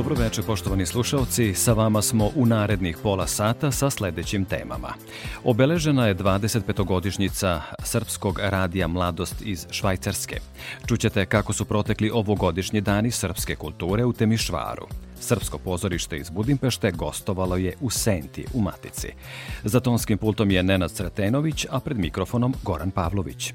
Dobro večer, poštovani slušalci. Sa vama smo u narednih pola sata sa sledećim temama. Obeležena je 25-godišnjica Srpskog radija Mladost iz Švajcarske. Čućete kako su protekli ovogodišnji dani srpske kulture u Temišvaru. Srpsko pozorište iz Budimpešte gostovalo je u Senti u Matici. Za tonskim pultom je Nenad Sretenović, a pred mikrofonom Goran Pavlović.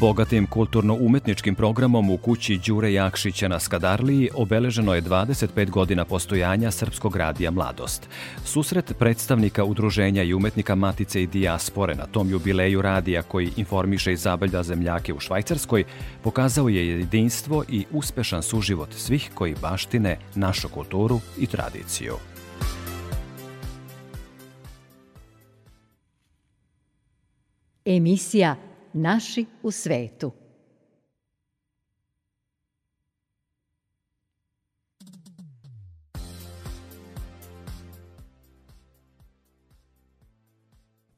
Bogatim kulturno-umetničkim programom u kući Đure Jakšića na Skadarliji obeleženo je 25 godina postojanja Srpskog radija Mladost. Susret predstavnika udruženja i umetnika Matice i Dijaspore na tom jubileju radija koji informiše i zabavlja zemljake u Švajcarskoj pokazao je jedinstvo i uspešan suživot svih koji baštine našu kulturu i tradiciju. Emisija Naši u svetu.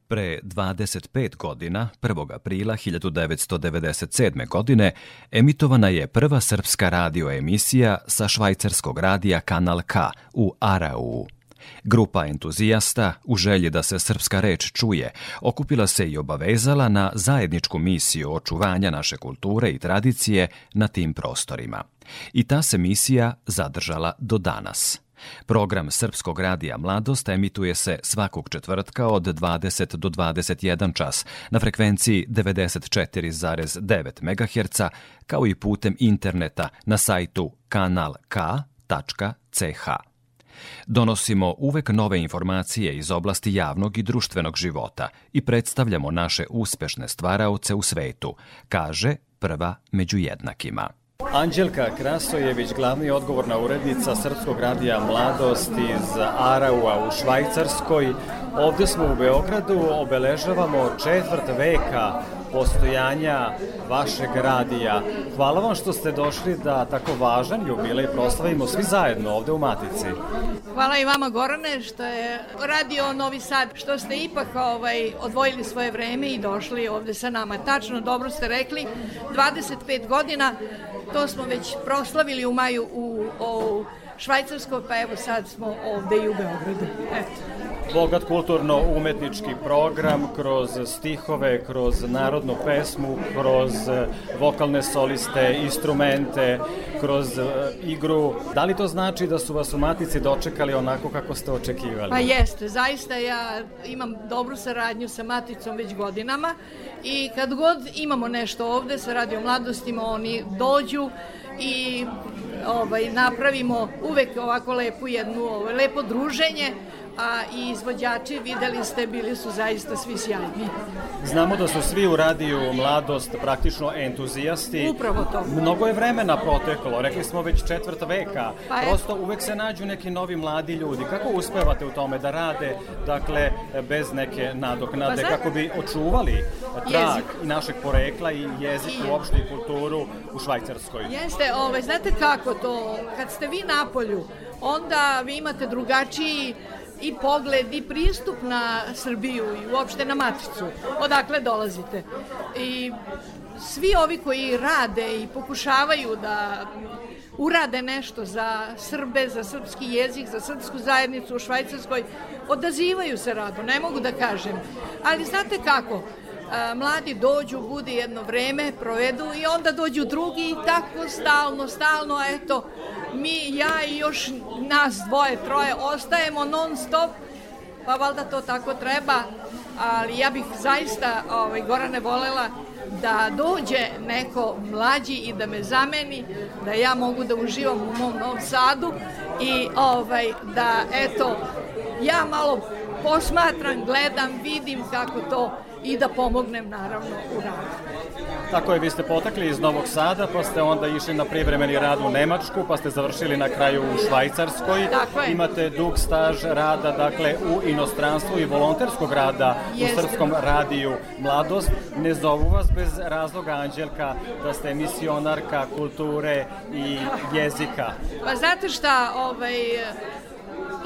Pre 25 godina, 1. aprila 1997. godine, emitovana je prva srpska radio emisija sa švajcarskog radija Kanal K u Arau. Grupa entuzijasta, u želji da se srpska reč čuje, okupila se i obavezala na zajedničku misiju očuvanja naše kulture i tradicije na tim prostorima. I ta se misija zadržala do danas. Program Srpskog radija Mladost emituje se svakog četvrtka od 20 do 21 čas na frekvenciji 94,9 MHz kao i putem interneta na sajtu kanalk.ch. Donosimo uvek nove informacije iz oblasti javnog i društvenog života i predstavljamo naše uspešne stvaraoce u svetu, kaže prva među jednakima. Anđelka Krasojević, glavni odgovorna urednica Srpskog radija Mladost iz Araua u Švajcarskoj. Ovde smo u Beogradu, obeležavamo četvrt veka postojanja vašeg radija. Hvala vam što ste došli da tako važan jubilej proslavimo svi zajedno ovde u Matici. Hvala i vama Gorane što je radio Novi Sad, što ste ipak ovaj, odvojili svoje vreme i došli ovde sa nama. Tačno, dobro ste rekli, 25 godina, to smo već proslavili u maju u, u Švajcarskoj, pa evo sad smo ovde i u Beogradu. Eto bogat kulturno-umetnički program kroz stihove, kroz narodnu pesmu, kroz e, vokalne soliste, instrumente, kroz e, igru. Da li to znači da su vas u Matici dočekali onako kako ste očekivali? Pa jeste, zaista ja imam dobru saradnju sa Maticom već godinama i kad god imamo nešto ovde sa Radio Mladostima, oni dođu i ovaj, napravimo uvek ovako lepu jednu, ovaj, lepo druženje a i izvođači, videli ste, bili su zaista svi sjajni. Znamo da su svi u radiju Mladost praktično entuzijasti. Upravo to. Mnogo je vremena proteklo, rekli smo već četvrta veka. Pa Prosto uvek se nađu neki novi mladi ljudi. Kako uspevate u tome da rade, dakle, bez neke nadoknade, pa kako bi očuvali trag jezik. i našeg porekla i jezik I... uopšte i kulturu u Švajcarskoj? Jeste, ovaj, znate kako to, kad ste vi na polju, onda vi imate drugačiji i pogled i pristup na Srbiju i uopšte na Maticu, odakle dolazite. I svi ovi koji rade i pokušavaju da urade nešto za Srbe, za srpski jezik, za srpsku zajednicu u Švajcarskoj, odazivaju se rado, ne mogu da kažem. Ali znate kako, mladi dođu, bude jedno vreme, provedu i onda dođu drugi i tako stalno, stalno, eto, mi, ja i još nas dvoje, troje ostajemo non stop pa valjda to tako treba, ali ja bih zaista ovaj, Gorane volela da dođe neko mlađi i da me zameni, da ja mogu da uživam u mom Novom Sadu i ovaj, da eto, ja malo posmatram, gledam, vidim kako to i da pomognem naravno u radu. Tako je, vi ste potakli iz Novog Sada, pa ste onda išli na privremeni rad u Nemačku, pa ste završili na kraju u Švajcarskoj. Tako je. Imate dug staž rada, dakle, u inostranstvu i volonterskog rada Jeste. u Srpskom radiju Mladost. Ne zovu vas bez razloga, Anđelka, da ste misionarka kulture i jezika. Pa znate šta, ovaj,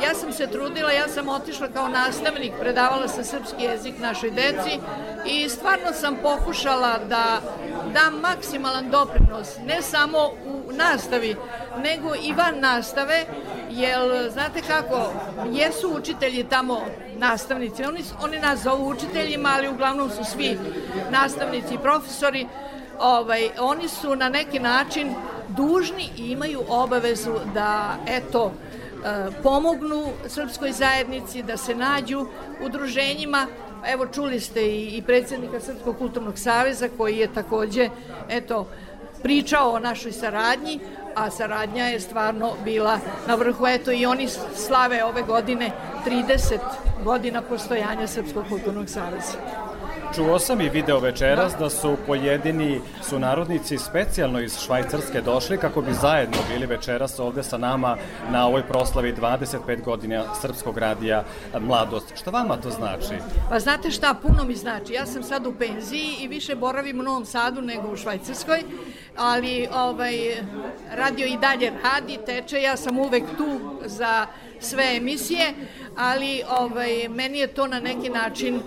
ja sam se trudila, ja sam otišla kao nastavnik, predavala sam srpski jezik našoj deci i stvarno sam pokušala da dam maksimalan doprinos, ne samo u nastavi, nego i van nastave, jer znate kako, jesu učitelji tamo nastavnici, oni, oni nas zovu učiteljima, ali uglavnom su svi nastavnici i profesori, ovaj, oni su na neki način dužni i imaju obavezu da, eto, pomognu srpskoj zajednici, da se nađu udruženjima. Evo čuli ste i, i predsjednika Srpskog kulturnog saveza koji je takođe eto, pričao o našoj saradnji, a saradnja je stvarno bila na vrhu. Eto i oni slave ove godine 30 godina postojanja Srpskog kulturnog saveza. Čuo sam i video večeras da su pojedini sunarodnici specijalno iz Švajcarske došli kako bi zajedno bili večeras ovde sa nama na ovoj proslavi 25 godina Srpskog radija Mladost. Šta vama to znači? Pa znate šta, puno mi znači. Ja sam sad u penziji i više boravim u Novom Sadu nego u Švajcarskoj, ali ovaj, radio i dalje radi, teče, ja sam uvek tu za sve emisije, ali ovaj, meni je to na neki način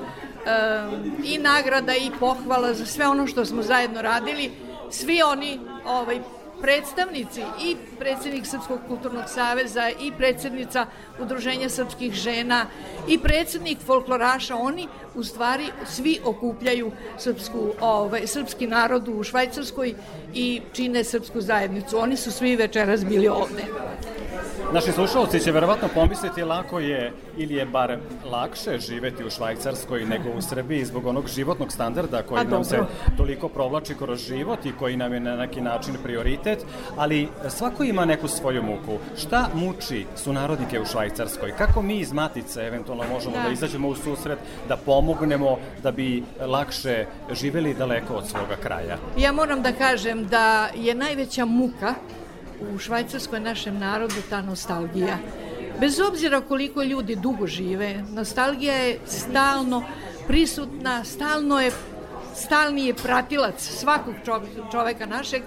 i nagrada i pohvala za sve ono što smo zajedno radili. Svi oni ovaj, predstavnici i predsednik Srpskog kulturnog saveza i predsednica Udruženja srpskih žena i predsednik folkloraša, oni u stvari svi okupljaju srpsku, ovaj, srpski narod u Švajcarskoj i čine srpsku zajednicu. Oni su svi večeras bili ovde. Naši slušalci će verovatno pomisliti lako je ili je bar lakše živeti u Švajcarskoj nego u Srbiji zbog onog životnog standarda koji A, nam se toliko provlači kroz život i koji nam je na neki način prioritet, ali svako ima neku svoju muku. Šta muči sunarodnike u Švajcarskoj? Kako mi iz Matice eventualno možemo da, Da. izađemo u susret, da pomognemo da bi lakše živeli daleko od svoga kraja? Ja moram da kažem da je najveća muka u Švajcarskoj našem narodu ta nostalgija. Bez obzira koliko ljudi dugo žive, nostalgija je stalno prisutna, stalno je stalni je pratilac svakog čoveka, čoveka našeg.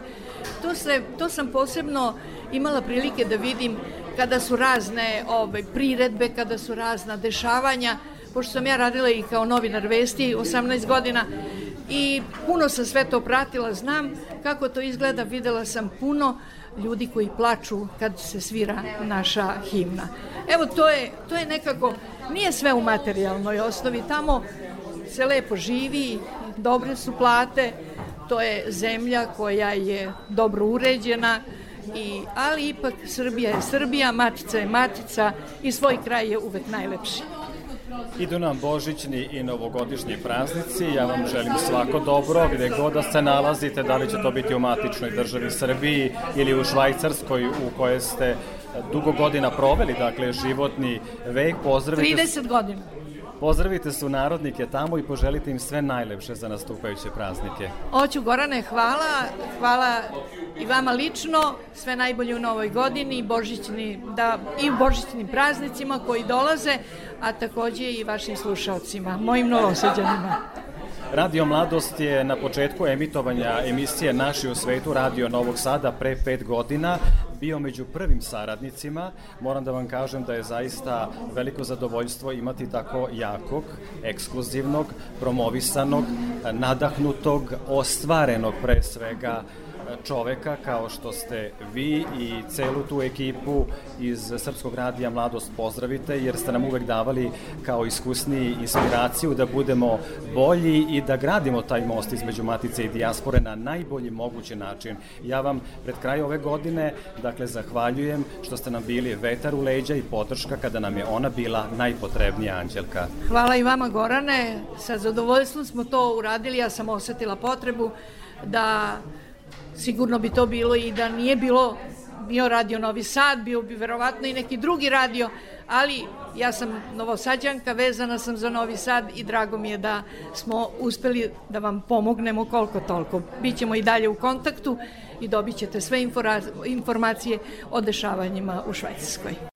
To, se, to sam posebno imala prilike da vidim kada su razne ovaj, priredbe, kada su razna dešavanja, pošto sam ja radila i kao novinar vesti 18 godina i puno sam sve to pratila, znam kako to izgleda, videla sam puno ljudi koji plaču kad se svira naša himna. Evo, to je, to je nekako, nije sve u materijalnoj osnovi, tamo se lepo živi, dobre su plate, to je zemlja koja je dobro uređena, i, ali ipak Srbija je Srbija, matica je matica i svoj kraj je uvek najlepši. Idu nam božićni i novogodišnji praznici. Ja vam želim svako dobro, gde god da se nalazite, da li će to biti u matičnoj državi Srbiji ili u Švajcarskoj u kojoj ste dugo godina proveli, dakle životni vek. Pozdravite, 30 godina. Pozdravite su narodnike tamo i poželite im sve najlepše za nastupajuće praznike. Oću Gorane, hvala, hvala i vama lično, sve najbolje u novoj godini, božićni, da, i u božićnim praznicima koji dolaze, a takođe i vašim slušalcima, mojim novosađanima. Radio Mladost je na početku emitovanja emisije Naši u svetu Radio Novog Sada pre pet godina bio među prvim saradnicima. Moram da vam kažem da je zaista veliko zadovoljstvo imati tako jakog, ekskluzivnog, promovisanog, nadahnutog, ostvarenog pre svega čoveka kao što ste vi i celu tu ekipu iz Srpskog radija Mladost pozdravite jer ste nam uvek davali kao iskusniji inspiraciju da budemo bolji i da gradimo taj most između Matice i dijaspore na najbolji mogući način. Ja vam pred kraj ove godine, dakle, zahvaljujem što ste nam bili vetar u leđa i podrška kada nam je ona bila najpotrebnija Anđelka. Hvala i vama Gorane, sa zadovoljstvom smo to uradili, ja sam osetila potrebu da sigurno bi to bilo i da nije bilo bio radio Novi Sad, bio bi verovatno i neki drugi radio, ali ja sam novosađanka, vezana sam za Novi Sad i drago mi je da smo uspeli da vam pomognemo koliko toliko. Bićemo i dalje u kontaktu i dobit ćete sve informacije o dešavanjima u Švajcarskoj.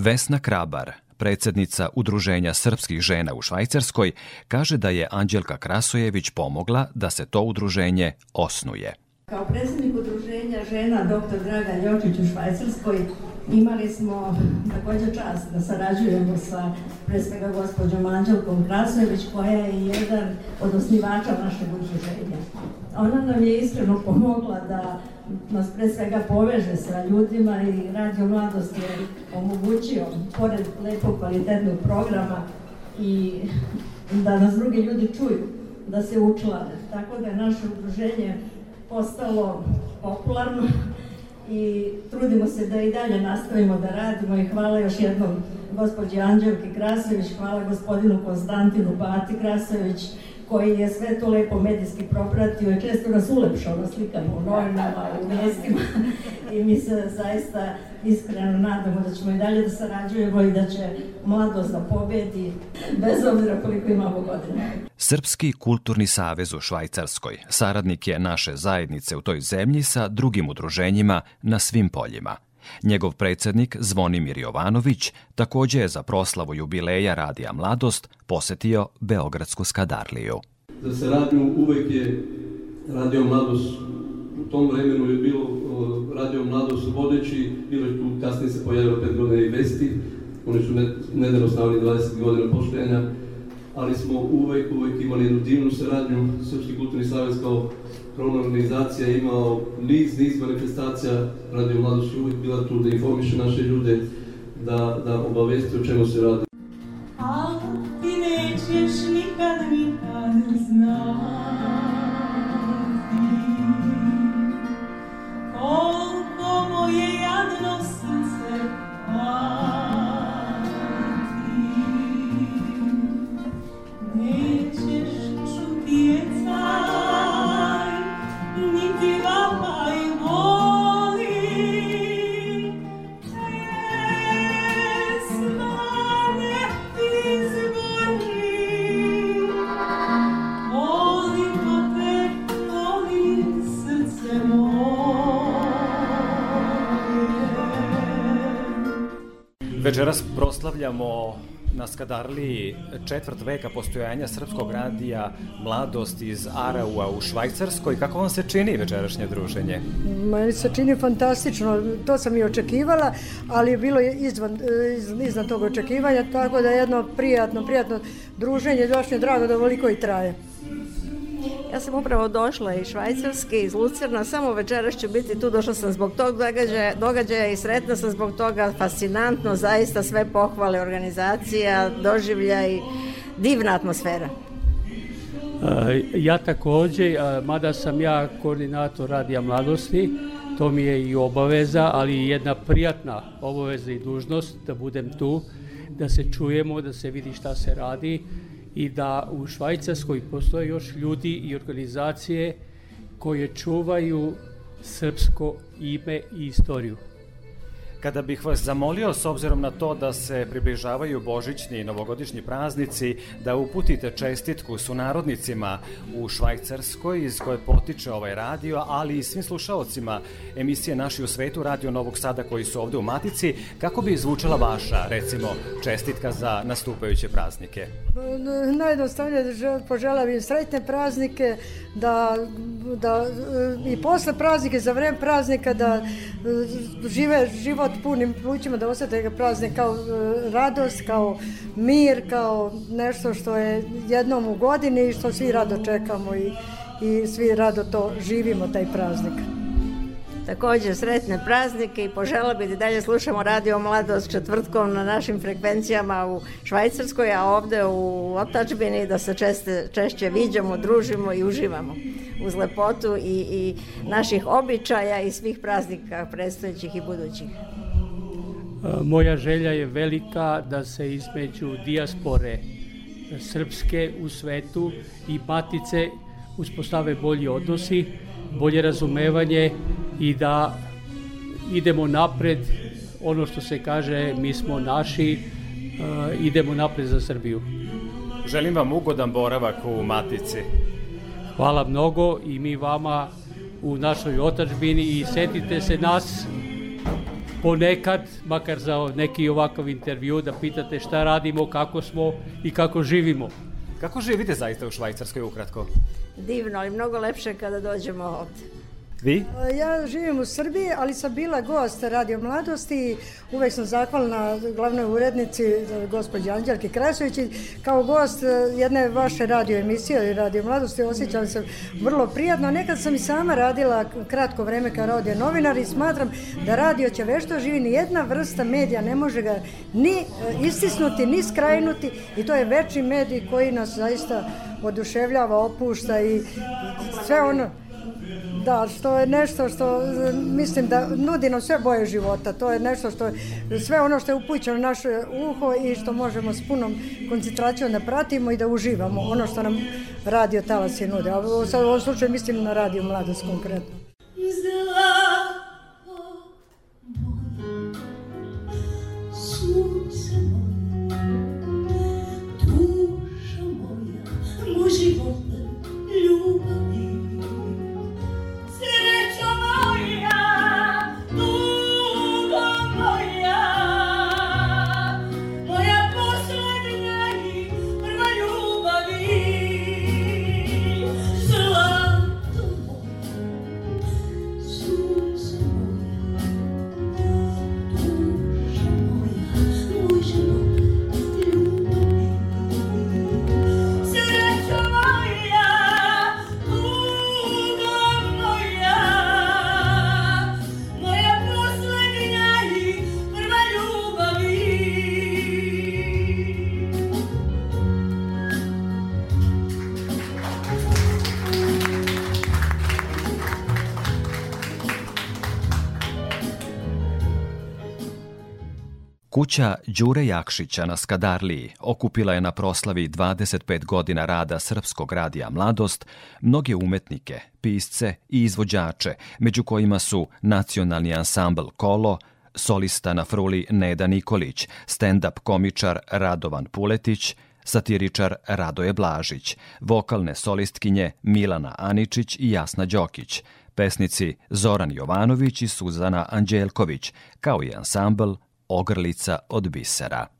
Vesna Krabar, predsednica Udruženja srpskih žena u Švajcarskoj, kaže da je Anđelka Krasojević pomogla da se to udruženje osnuje. Kao predsednik Udruženja žena dr. Draga Ljočić u Švajcarskoj imali smo takođe čast da sarađujemo sa pre svega gospođom Anđelkom Krasojević koja je jedan od osnivača našeg udruženja. Ona nam je iskreno pomogla da nas pre svega poveže sa ljudima i Radio Mladost je omogućio, pored lepog kvalitetnog programa, i da nas drugi ljudi čuju, da se učlane. Tako da je naše udruženje postalo popularno i trudimo se da i dalje nastavimo da radimo i hvala još jednom gospođi Anđelki Krasović, hvala gospodinu Konstantinu Bati Krasović, koji je sve to lepo medijski propratio i često nas ulepšao na slikama u novinama, u mjestima i mi se zaista iskreno nadamo da ćemo i dalje da sarađujemo i da će mladost da pobedi bez obzira koliko imamo godina. Srpski kulturni savez u Švajcarskoj saradnik je naše zajednice u toj zemlji sa drugim udruženjima na svim poljima – Njegov predsednik Zvonimir Jovanović takođe je za proslavu jubileja Radija Mladost posetio Beogradsku skadarliju. Za saradnju uvek je Radio Mladost u tom vremenu je bilo Radio Mladost vodeći, bilo je tu, kasnije se pojavilo pet godina i Vesti, oni su nedavno stavili 20 godina poštenja, ali smo uvek, uvek imali jednu divnu saradnju, Srpski kulturni savez kao krovna organizacija imao niz, niz manifestacija, Radio Mladost je uvijek bila tu da informiše naše ljude, da, da obavesti o čemu se radi. A ti nećeš nikad, nikad znati proslavljamo na Skadarliji četvrt veka postojanja srpskog radija Mladost iz Araua u Švajcarskoj. Kako vam se čini večerašnje druženje? Meni se čini fantastično, to sam i očekivala, ali je bilo izvan, izvan tog očekivanja, tako da je jedno prijatno, prijatno druženje, još je drago da ovoliko i traje. Sam upravo došla iz Švajcarske, iz Lucerna, samo večeras ću biti tu, došla sam zbog tog događaja, događaja i sretna sam zbog toga, fascinantno, zaista sve pohvale organizacija, doživlja i divna atmosfera. Ja takođe, mada sam ja koordinator Radija Mladosti, to mi je i obaveza, ali i jedna prijatna obaveza i dužnost da budem tu, da se čujemo, da se vidi šta se radi, i da u Švajcarskoj postoje još ljudi i organizacije koje čuvaju srpsko ime i istoriju. Kada bih vas zamolio, s obzirom na to da se približavaju božićni i novogodišnji praznici, da uputite čestitku sunarodnicima u Švajcarskoj iz koje potiče ovaj radio, ali i svim slušalcima emisije Naši u svetu, Radio Novog Sada koji su ovde u Matici, kako bi zvučala vaša, recimo, čestitka za nastupajuće praznike? Najjednostavnije da poželim im sretne praznike, da, da i posle praznike, za vreme praznika, da žive život punim plućima, da osete ga praznik kao e, radost, kao mir, kao nešto što je jednom u godini i što svi rado čekamo i, i svi rado to živimo, taj praznik. Takođe sretne praznike i požela bi da dalje slušamo Radio Mladost četvrtkom na našim frekvencijama u Švajcarskoj, a ovde u Otačbini da se česte, češće viđamo, družimo i uživamo uz lepotu i, i naših običaja i svih praznika predstojećih i budućih. Moja želja je velika da se između dijaspore srpske u svetu i matice uspostave bolji odnosi, bolje razumevanje i da idemo napred, ono što se kaže, mi smo naši, idemo napred za Srbiju. Želim vam ugodan boravak u Matici. Hvala mnogo i mi vama u našoj otačbini i setite se nas ponekad, makar za neki ovakav intervju, da pitate šta radimo, kako smo i kako živimo. Kako živite zaista u Švajcarskoj ukratko? Divno, ali mnogo lepše kada dođemo ovde. Vi? Ja živim u Srbiji, ali sam bila gost Radio Mladosti uvek sam zahvalna glavnoj urednici gospođi Anđelki Krasović i kao gost jedne vaše radio emisije Radio Mladosti osjećam se vrlo prijatno. Nekad sam i sama radila kratko vreme kao radio novinar i smatram da radio će vešto živi, ni jedna vrsta medija ne može ga ni istisnuti, ni skrajnuti i to je večni medij koji nas zaista oduševljava, opušta i sve ono Da, što je nešto što mislim da nudi nam sve boje života. To je nešto što sve ono što je upućeno na naše uho i što možemo s punom koncentracijom da pratimo i da uživamo ono što nam radio talasi nude. A u ovom slučaju mislim na radio mladost konkretno. Kuća Đure Jakšića na Skadarliji okupila je na proslavi 25 godina rada Srpskog radija Mladost mnoge umetnike, pisce i izvođače, među kojima su nacionalni ansambl Kolo, solista na fruli Neda Nikolić, stand-up komičar Radovan Puletić, satiričar Radoje Blažić, vokalne solistkinje Milana Aničić i Jasna Đokić, pesnici Zoran Jovanović i Suzana Anđelković, kao i ansambl ogrlica od bisera.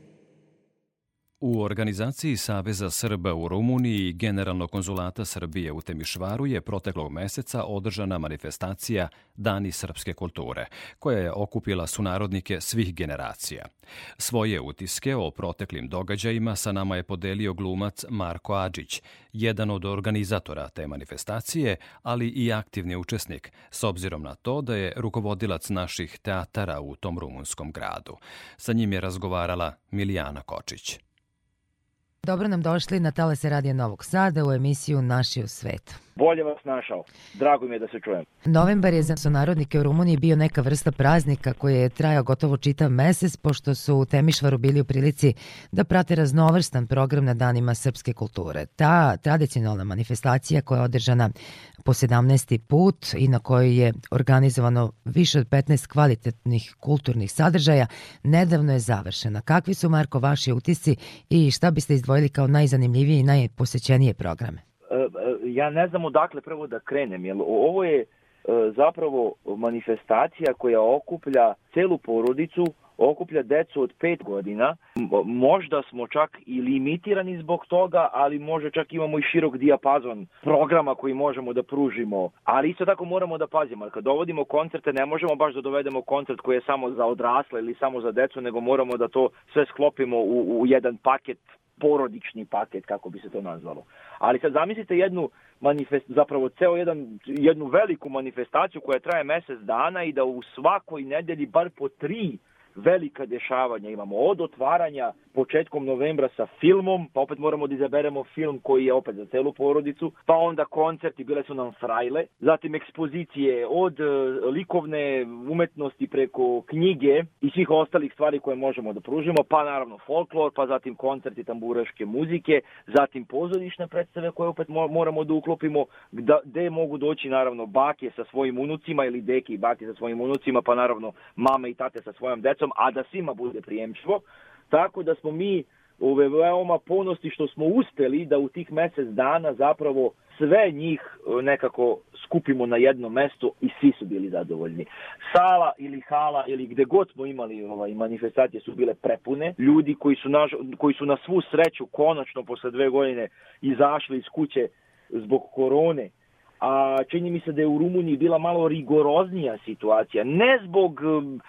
U organizaciji Saveza Srba u Rumuniji i Generalnog konzulata Srbije u Temišvaru je proteklog meseca održana manifestacija Dani srpske kulture, koja je okupila sunarodnike svih generacija. Svoje utiske o proteklim događajima sa nama je podelio glumac Marko Adžić, jedan od organizatora te manifestacije, ali i aktivni učesnik, s obzirom na to da je rukovodilac naših teatara u tom rumunskom gradu. Sa njim je razgovarala Milijana Kočić. Dobro nam došli na Talese Radija Novog Sada u emisiju Naši u svetu. Bolje vas našao. Drago mi je da se čujem. Novembar je za sunarodnike u Rumuniji bio neka vrsta praznika koji je trajao gotovo čitav mesec, pošto su u Temišvaru bili u prilici da prate raznovrstan program na danima srpske kulture. Ta tradicionalna manifestacija koja je održana po 17. put i na kojoj je organizovano više od 15 kvalitetnih kulturnih sadržaja, nedavno je završena. Kakvi su, Marko, vaši utisci i šta biste izdvojili kao najzanimljivije i najposećenije programe? Ja ne znam odakle prvo da krenem, jer ovo je e, zapravo manifestacija koja okuplja celu porodicu, okuplja decu od pet godina. Možda smo čak i limitirani zbog toga, ali možda čak imamo i širok dijapazon programa koji možemo da pružimo. Ali isto tako moramo da pazimo. Kad dovodimo koncerte, ne možemo baš da dovedemo koncert koji je samo za odrasle ili samo za decu, nego moramo da to sve sklopimo u, u jedan paket porodični paket, kako bi se to nazvalo. Ali sad zamislite jednu manifest, zapravo ceo jedan, jednu veliku manifestaciju koja traje mesec dana i da u svakoj nedelji bar po tri velika dešavanja imamo. Od otvaranja početkom novembra sa filmom, pa opet moramo da izaberemo film koji je opet za celu porodicu, pa onda koncerti, bile su nam frajle, zatim ekspozicije od e, likovne umetnosti preko knjige i svih ostalih stvari koje možemo da pružimo, pa naravno folklor, pa zatim koncerti tamburaške muzike, zatim pozorišne predstave koje opet moramo da uklopimo, da, gde mogu doći naravno bake sa svojim unucima ili deke i bake sa svojim unucima, pa naravno mame i tate sa svojom decom, a da svima bude prijemčivo. Tako da smo mi ove veoma ponosti što smo uspeli da u tih mesec dana zapravo sve njih e, nekako skupimo na jedno mesto i svi su bili zadovoljni. Sala ili hala ili gde god smo imali ovaj, manifestacije su bile prepune. Ljudi koji su, na, koji su na svu sreću konačno posle dve godine izašli iz kuće zbog korone a čini mi se da je u Rumuniji bila malo rigoroznija situacija. Ne zbog um,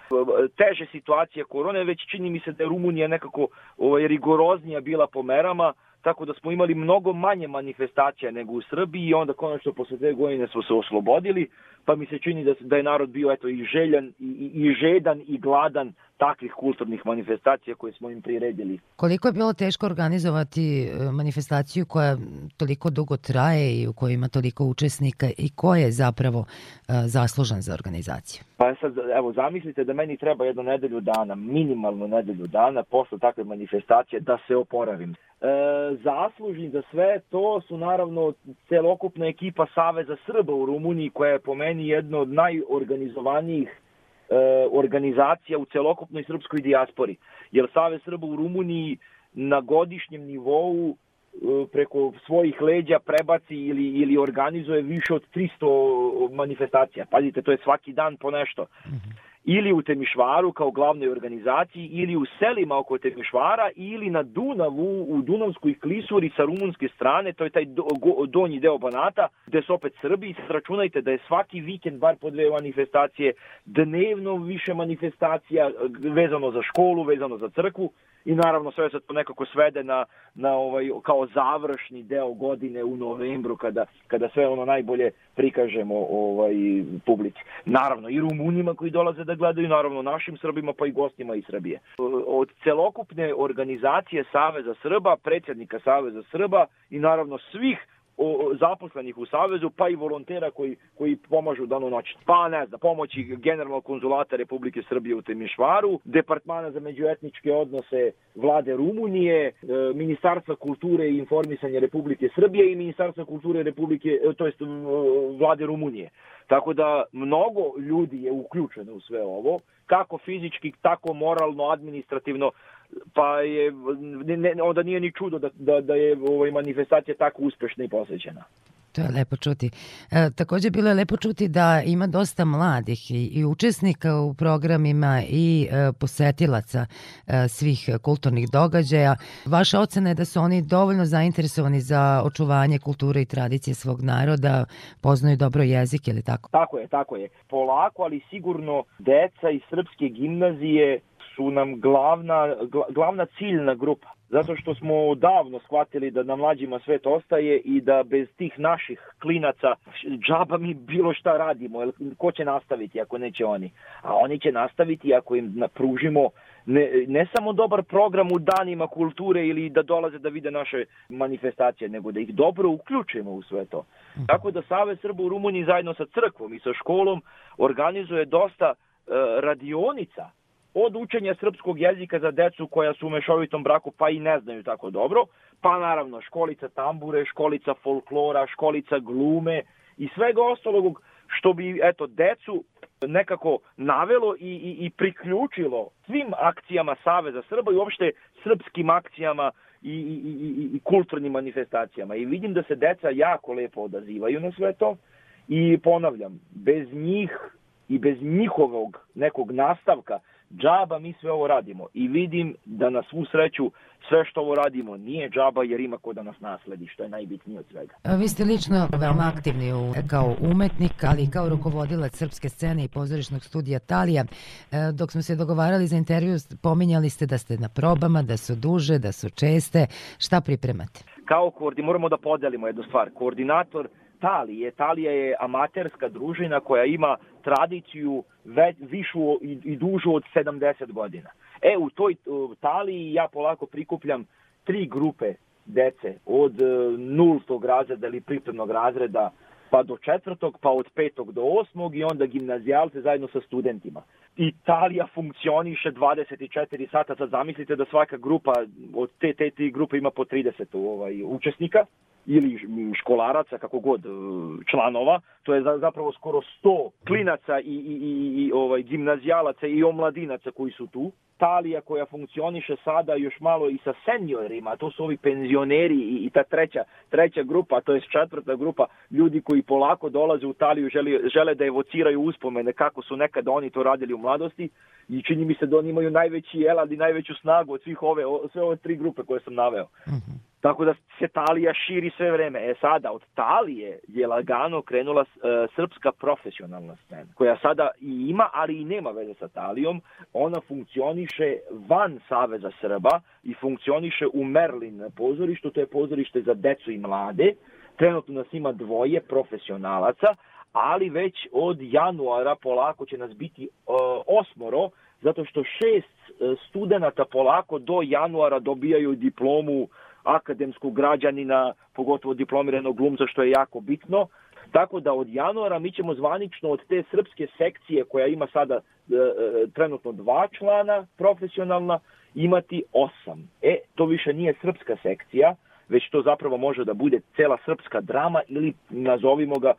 teže situacije korone, već čini mi se da je Rumunija nekako ovaj, rigoroznija bila po merama, tako da smo imali mnogo manje manifestacija nego u Srbiji i onda konačno posle dve godine smo se oslobodili, pa mi se čini da, da je narod bio eto, i željan, i, i žedan, i gladan takvih kulturnih manifestacija koje smo im priredili. Koliko je bilo teško organizovati e, manifestaciju koja toliko dugo traje i u kojoj ima toliko učesnika i ko je zapravo uh, zaslužan za organizaciju? Pa sad, evo, zamislite da meni treba jednu nedelju dana, minimalno nedelju dana posle takve manifestacije da se oporavim. E, zaslužni za sve to su naravno celokupna ekipa Saveza Srba u Rumuniji koja je po meni jedno od najorganizovanijih e, organizacija u celokupnoj srpskoj dijaspori. Jer Savez Srba u Rumuniji na godišnjem nivou e, preko svojih leđa prebaci ili, ili organizuje više od 300 manifestacija. Pazite, to je svaki dan po nešto. Mm -hmm ili u Temišvaru kao glavnoj organizaciji ili u selima oko Temišvara ili na Dunavu u Dunavskoj klisuri sa rumunske strane, to je taj do, go, donji deo Banata, gde su opet Srbi. Računajte da je svaki vikend bar po dve manifestacije, dnevno više manifestacija vezano za školu, vezano za crkvu i naravno sve se to nekako svede na, na ovaj, kao završni deo godine u novembru kada, kada sve ono najbolje prikažemo ovaj, publici. Naravno i Rumunima koji dolaze da gledaju, naravno našim Srbima pa i gostima iz Srbije. Od celokupne organizacije Saveza Srba, predsjednika Saveza Srba i naravno svih zaposlenih u Savezu, pa i volontera koji, koji pomažu dano noć. Pa ne znam, pomoći generalnog konzulata Republike Srbije u Temišvaru, Departmana za međuetničke odnose vlade Rumunije, e, Ministarstva kulture i informisanja Republike Srbije i Ministarstva kulture Republike, e, to jest vlade Rumunije. Tako da mnogo ljudi je uključeno u sve ovo, kako fizički, tako moralno, administrativno, pa je, ne, onda nije ni čudo da, da, da je ovaj, manifestacija tako uspešna i posvećena. To je lepo čuti. E, takođe bilo je lepo čuti da ima dosta mladih i, i učesnika u programima i e, posetilaca e, svih kulturnih događaja. Vaša ocena je da su oni dovoljno zainteresovani za očuvanje kulture i tradicije svog naroda, poznaju dobro jezik ili tako? Tako je, tako je. Polako, ali sigurno deca iz srpske gimnazije su nam glavna, glavna ciljna grupa. Zato što smo davno shvatili da na mlađima svet ostaje i da bez tih naših klinaca džaba mi bilo šta radimo. Jer ko će nastaviti ako neće oni? A oni će nastaviti ako im pružimo ne, ne samo dobar program u danima kulture ili da dolaze da vide naše manifestacije, nego da ih dobro uključimo u sve to. Tako da Savez Srba u Rumuniji zajedno sa crkvom i sa školom organizuje dosta uh, radionica od učenja srpskog jezika za decu koja su u mešovitom braku pa i ne znaju tako dobro, pa naravno školica tambure, školica folklora, školica glume i svega ostalog što bi eto decu nekako navelo i, i, i priključilo svim akcijama Saveza Srba i uopšte srpskim akcijama i, i, i, i kulturnim manifestacijama. I vidim da se deca jako lepo odazivaju na sve to i ponavljam, bez njih i bez njihovog nekog nastavka džaba mi sve ovo radimo i vidim da na svu sreću sve što ovo radimo nije džaba jer ima ko da nas nasledi, što je najbitnije od svega. Vi ste lično veoma aktivni u, kao umetnik, ali i kao rukovodilac srpske scene i pozorišnog studija Talija. E, dok smo se dogovarali za intervju, pominjali ste da ste na probama, da su duže, da su česte. Šta pripremate? Kao koordi, moramo da podelimo jednu stvar. Koordinator Talije. Talija je amaterska družina koja ima tradiciju ve, višu i, i dužu od 70 godina. E, u toj u ja polako prikupljam tri grupe dece od e, nultog razreda ili pripremnog razreda pa do četvrtog, pa od petog do osmog i onda gimnazijalce zajedno sa studentima. Italija funkcioniše 24 sata, sad zamislite da svaka grupa od te, te, te grupe ima po 30 ovaj, učesnika ili školaraca, kako god, e, članova, to je zapravo skoro 100 klinaca i, i, i, i ovaj, gimnazijalaca i omladinaca koji su tu. Talija koja funkcioniše sada još malo i sa seniorima, to su ovi penzioneri i, i ta treća, treća grupa, to je četvrta grupa ljudi koji polako dolaze u Taliju, žele, žele da evociraju uspomene kako su nekada oni to radili u mladosti i čini mi se da oni imaju najveći elad i najveću snagu od svih ove, sve ove tri grupe koje sam naveo. Mm -hmm. Tako da se Talija širi sve vreme. E sada, od Talije je lagano krenula uh, srpska profesionalna scena, koja sada i ima, ali i nema veze sa Talijom. Ona funkcioniše van Saveza Srba i funkcioniše u Merlin pozorištu, to je pozorište za decu i mlade. Trenutno nas ima dvoje profesionalaca, ali već od januara polako će nas biti uh, osmoro, zato što šest uh, studenta polako do januara dobijaju diplomu akademskog građanina, pogotovo diplomiranog glumca, što je jako bitno. Tako da od januara mi ćemo zvanično od te srpske sekcije koja ima sada e, e, trenutno dva člana profesionalna imati osam. E, to više nije srpska sekcija, već to zapravo može da bude cela srpska drama ili nazovimo ga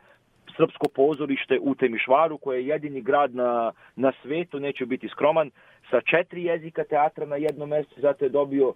srpsko pozorište u Temišvaru, koje je jedini grad na, na svetu, neće biti skroman, sa četiri jezika teatra na jednom mestu, zato je dobio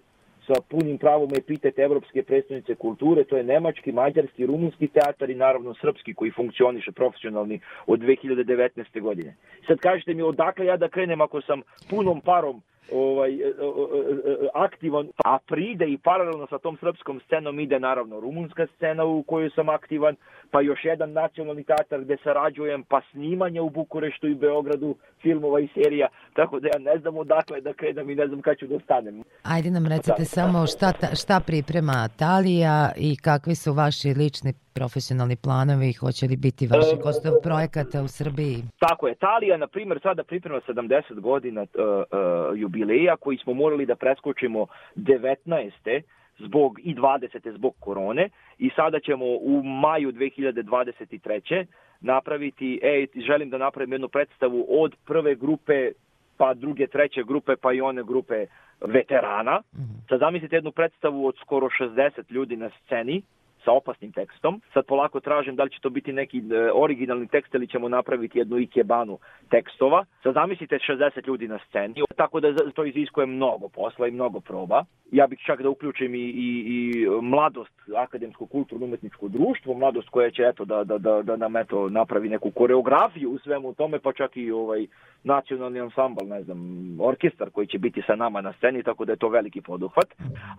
sa punim pravom epitet Evropske predstavnice kulture, to je nemački, mađarski, rumunski teatar i naravno srpski koji funkcioniše profesionalni od 2019. godine. Sad kažete mi odakle ja da krenem ako sam punom parom ovaj, e, e, e, aktivan, a pride i paralelno sa tom srpskom scenom ide naravno rumunska scena u kojoj sam aktivan, pa još jedan nacionalni teatar gde sarađujem, pa snimanje u Bukureštu i Beogradu filmova i serija, tako da ja ne znam odakle da krenem i ne znam kada ću da stanem. Ajde nam recite samo šta, šta priprema Talija i kakvi su vaši lični profesionalni planovi, hoće li biti vaši e, gostov projekata u Srbiji? Tako je, Talija, na primjer, sada priprema 70 godina uh, uh, jubileja koji smo morali da preskočimo 19 zbog i 20. zbog korone i sada ćemo u maju 2023. napraviti, e, želim da napravim jednu predstavu od prve grupe pa druge, treće grupe, pa i one grupe veterana. -hmm. Sad zamislite jednu predstavu od skoro 60 ljudi na sceni, sa opasnim tekstom. Sad polako tražim da li će to biti neki e, originalni tekst ili ćemo napraviti jednu ikebanu tekstova. Sad zamislite 60 ljudi na sceni, tako da to iziskuje mnogo posla i mnogo proba. Ja bih čak da uključim i, i, i mladost, akademsko kulturno umetničko društvo, mladost koja će eto da, da, da, da nam eto napravi neku koreografiju u svemu tome, pa čak i ovaj nacionalni ansambl, ne znam, orkestar koji će biti sa nama na sceni, tako da je to veliki poduhvat.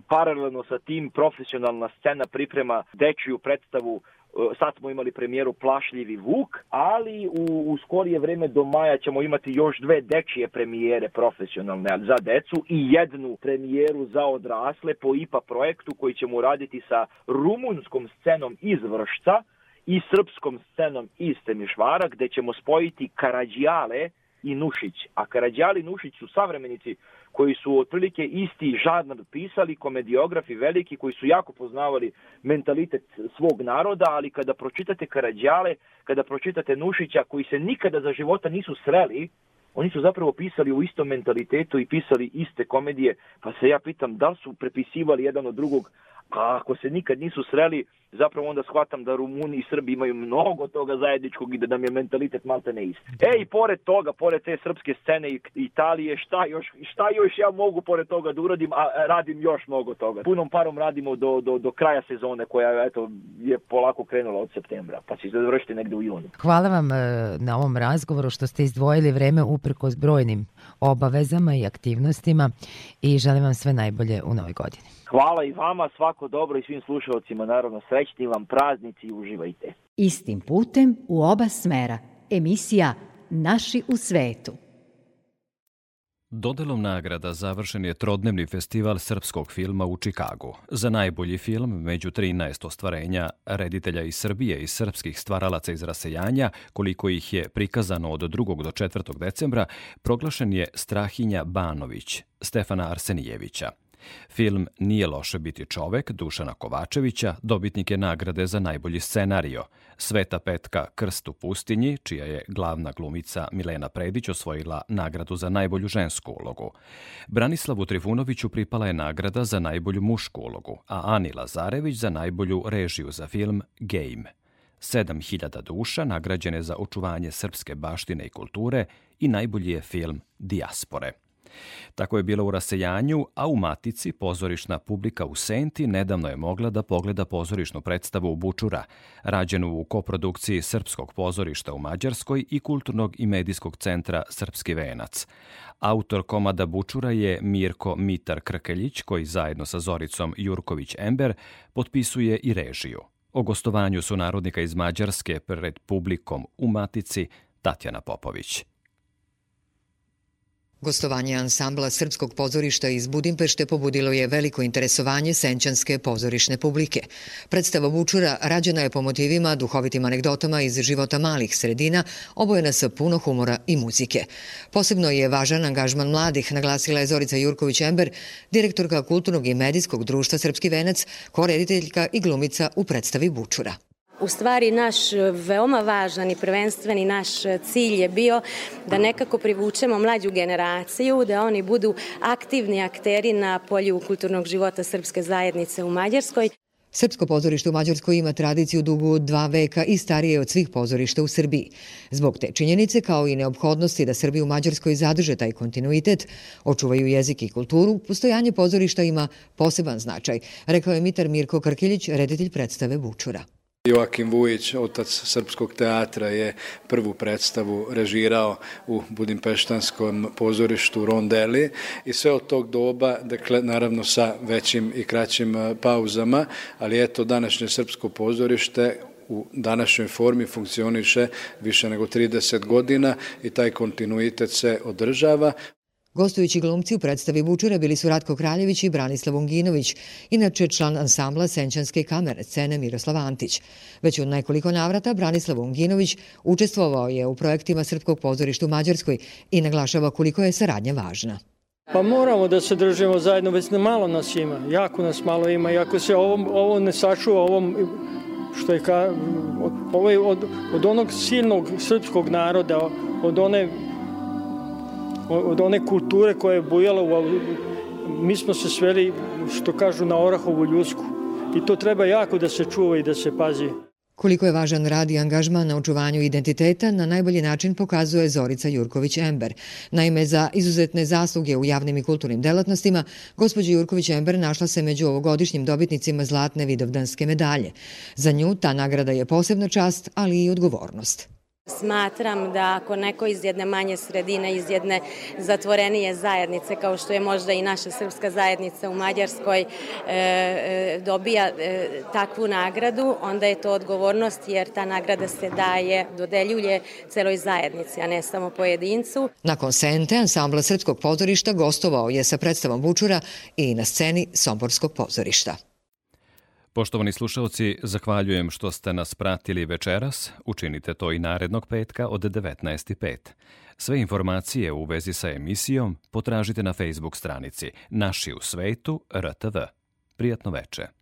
Paralelno sa tim profesionalna scena priprema dečiju predstavu e, sad smo imali premijeru Plašljivi Vuk, ali u, u skorije vreme do maja ćemo imati još dve dečije premijere profesionalne za decu i jednu premijeru za odrasle po IPA projektu koji ćemo raditi sa rumunskom scenom iz Vršca i srpskom scenom iz Temišvara, gde ćemo spojiti Karadžijale i Nušić. A Karadžijali i Nušić su savremenici koji su otprilike isti žadnar pisali, komediografi veliki koji su jako poznavali mentalitet svog naroda, ali kada pročitate Karadžale, kada pročitate Nušića koji se nikada za života nisu sreli, oni su zapravo pisali u istom mentalitetu i pisali iste komedije, pa se ja pitam da li su prepisivali jedan od drugog, a ako se nikad nisu sreli, zapravo onda shvatam da Rumuni i Srbi imaju mnogo toga zajedničkog i da nam je mentalitet malte ne isti. E i pored toga, pored te srpske scene i Italije, šta još, šta još ja mogu pored toga da uradim, a radim još mnogo toga. Punom parom radimo do, do, do kraja sezone koja eto, je polako krenula od septembra, pa će se završiti negde u junu. Hvala vam e, na ovom razgovoru što ste izdvojili vreme uprkos brojnim obavezama i aktivnostima i želim vam sve najbolje u novoj godini. Hvala i vama, svako dobro i svim slušalcima, naravno srećni vam praznici i uživajte. Istim putem u oba smera. Emisija Naši u svetu. Dodelom nagrada završen je trodnevni festival srpskog filma u Čikagu. Za najbolji film među 13 ostvarenja reditelja iz Srbije i srpskih stvaralaca iz rasejanja, koliko ih je prikazano od 2. do 4. decembra, proglašen je Strahinja Banović, Stefana Arsenijevića. Film Nije loše biti čovek Dušana Kovačevića dobitnik je nagrade za najbolji scenario. Sveta Petka Krst u pustinji, čija je glavna glumica Milena Predić osvojila nagradu za najbolju žensku ulogu. Branislavu Trifunoviću pripala je nagrada za najbolju mušku ulogu, a Ani Lazarević za najbolju režiju za film Game. 7000 duša nagrađene za očuvanje srpske baštine i kulture i najbolji je film Dijaspore. Tako je bilo u rasejanju, a u Matici pozorišna publika u Senti nedavno je mogla da pogleda pozorišnu predstavu Bučura, rađenu u koprodukciji Srpskog pozorišta u Mađarskoj i Kulturnog i medijskog centra Srpski venac. Autor komada Bučura je Mirko Mitar Krkeljić, koji zajedno sa Zoricom Jurković-Ember potpisuje i režiju. O gostovanju su narodnika iz Mađarske pred publikom u Matici Tatjana Popović. Gostovanje ansambla Srpskog pozorišta iz Budimpešte pobudilo je veliko interesovanje senčanske pozorišne publike. Predstava Vučura rađena je po motivima, duhovitim anegdotama iz života malih sredina, obojena sa puno humora i muzike. Posebno je važan angažman mladih, naglasila je Zorica Jurković-Ember, direktorka Kulturnog i medijskog društva Srpski venac, korediteljka i glumica u predstavi Bučura. U stvari naš e, veoma važan i prvenstveni naš e, cilj je bio da nekako privučemo mlađu generaciju, da oni budu aktivni akteri na polju kulturnog života srpske zajednice u Mađarskoj. Srpsko pozorište u Mađarskoj ima tradiciju dugu dva veka i starije od svih pozorišta u Srbiji. Zbog te činjenice, kao i neophodnosti da Srbi u Mađarskoj zadrže taj kontinuitet, očuvaju jezik i kulturu, postojanje pozorišta ima poseban značaj, rekao je Mitar Mirko Krkiljić, reditelj predstave Bučura. Joakim Vujić, otac srpskog teatra, je prvu predstavu režirao u Budimpeštanskom pozorištu Rondeli i sve od tog doba, dakle, naravno sa većim i kraćim pauzama, ali eto, današnje srpsko pozorište u današnjoj formi funkcioniše više nego 30 godina i taj kontinuitet se održava. Gostujući glumci u predstavi Vučura bili su Ratko Kraljević i Branislav Unginović, inače član ansambla Senčanske kamere scene Miroslav Antić. Već od nekoliko navrata Branislav Unginović učestvovao je u projektima Srpskog pozorišta u Mađarskoj i naglašava koliko je saradnja važna. Pa moramo da se držimo zajedno, već ne malo nas ima, jako nas malo ima i ako se ovo, ovo ne sačuva, ovom što je ka, od, od, od onog silnog srpskog naroda, od one od one kulture koja je bujala u, mi smo se sveli, što kažu, na orahovu ljusku. I to treba jako da se čuva i da se pazi. Koliko je važan rad i angažman na očuvanju identiteta, na najbolji način pokazuje Zorica Jurković-Ember. Naime, za izuzetne zasluge u javnim i kulturnim delatnostima, gospođa Jurković-Ember našla se među ovogodišnjim dobitnicima Zlatne vidovdanske medalje. Za nju ta nagrada je posebna čast, ali i odgovornost. Smatram da ako neko iz jedne manje sredine, iz jedne zatvorenije zajednice, kao što je možda i naša srpska zajednica u Mađarskoj, e, e, dobija e, takvu nagradu, onda je to odgovornost jer ta nagrada se daje, dodeljuje celoj zajednici, a ne samo pojedincu. Nakon Sente, ansambla Srpskog pozorišta gostovao je sa predstavom Bučura i na sceni Somborskog pozorišta. Poštovani slušalci, zahvaljujem što ste nas pratili večeras. Učinite to i narednog petka od 19.05. Sve informacije u vezi sa emisijom potražite na Facebook stranici Naši u svetu RTV. Prijatno veče.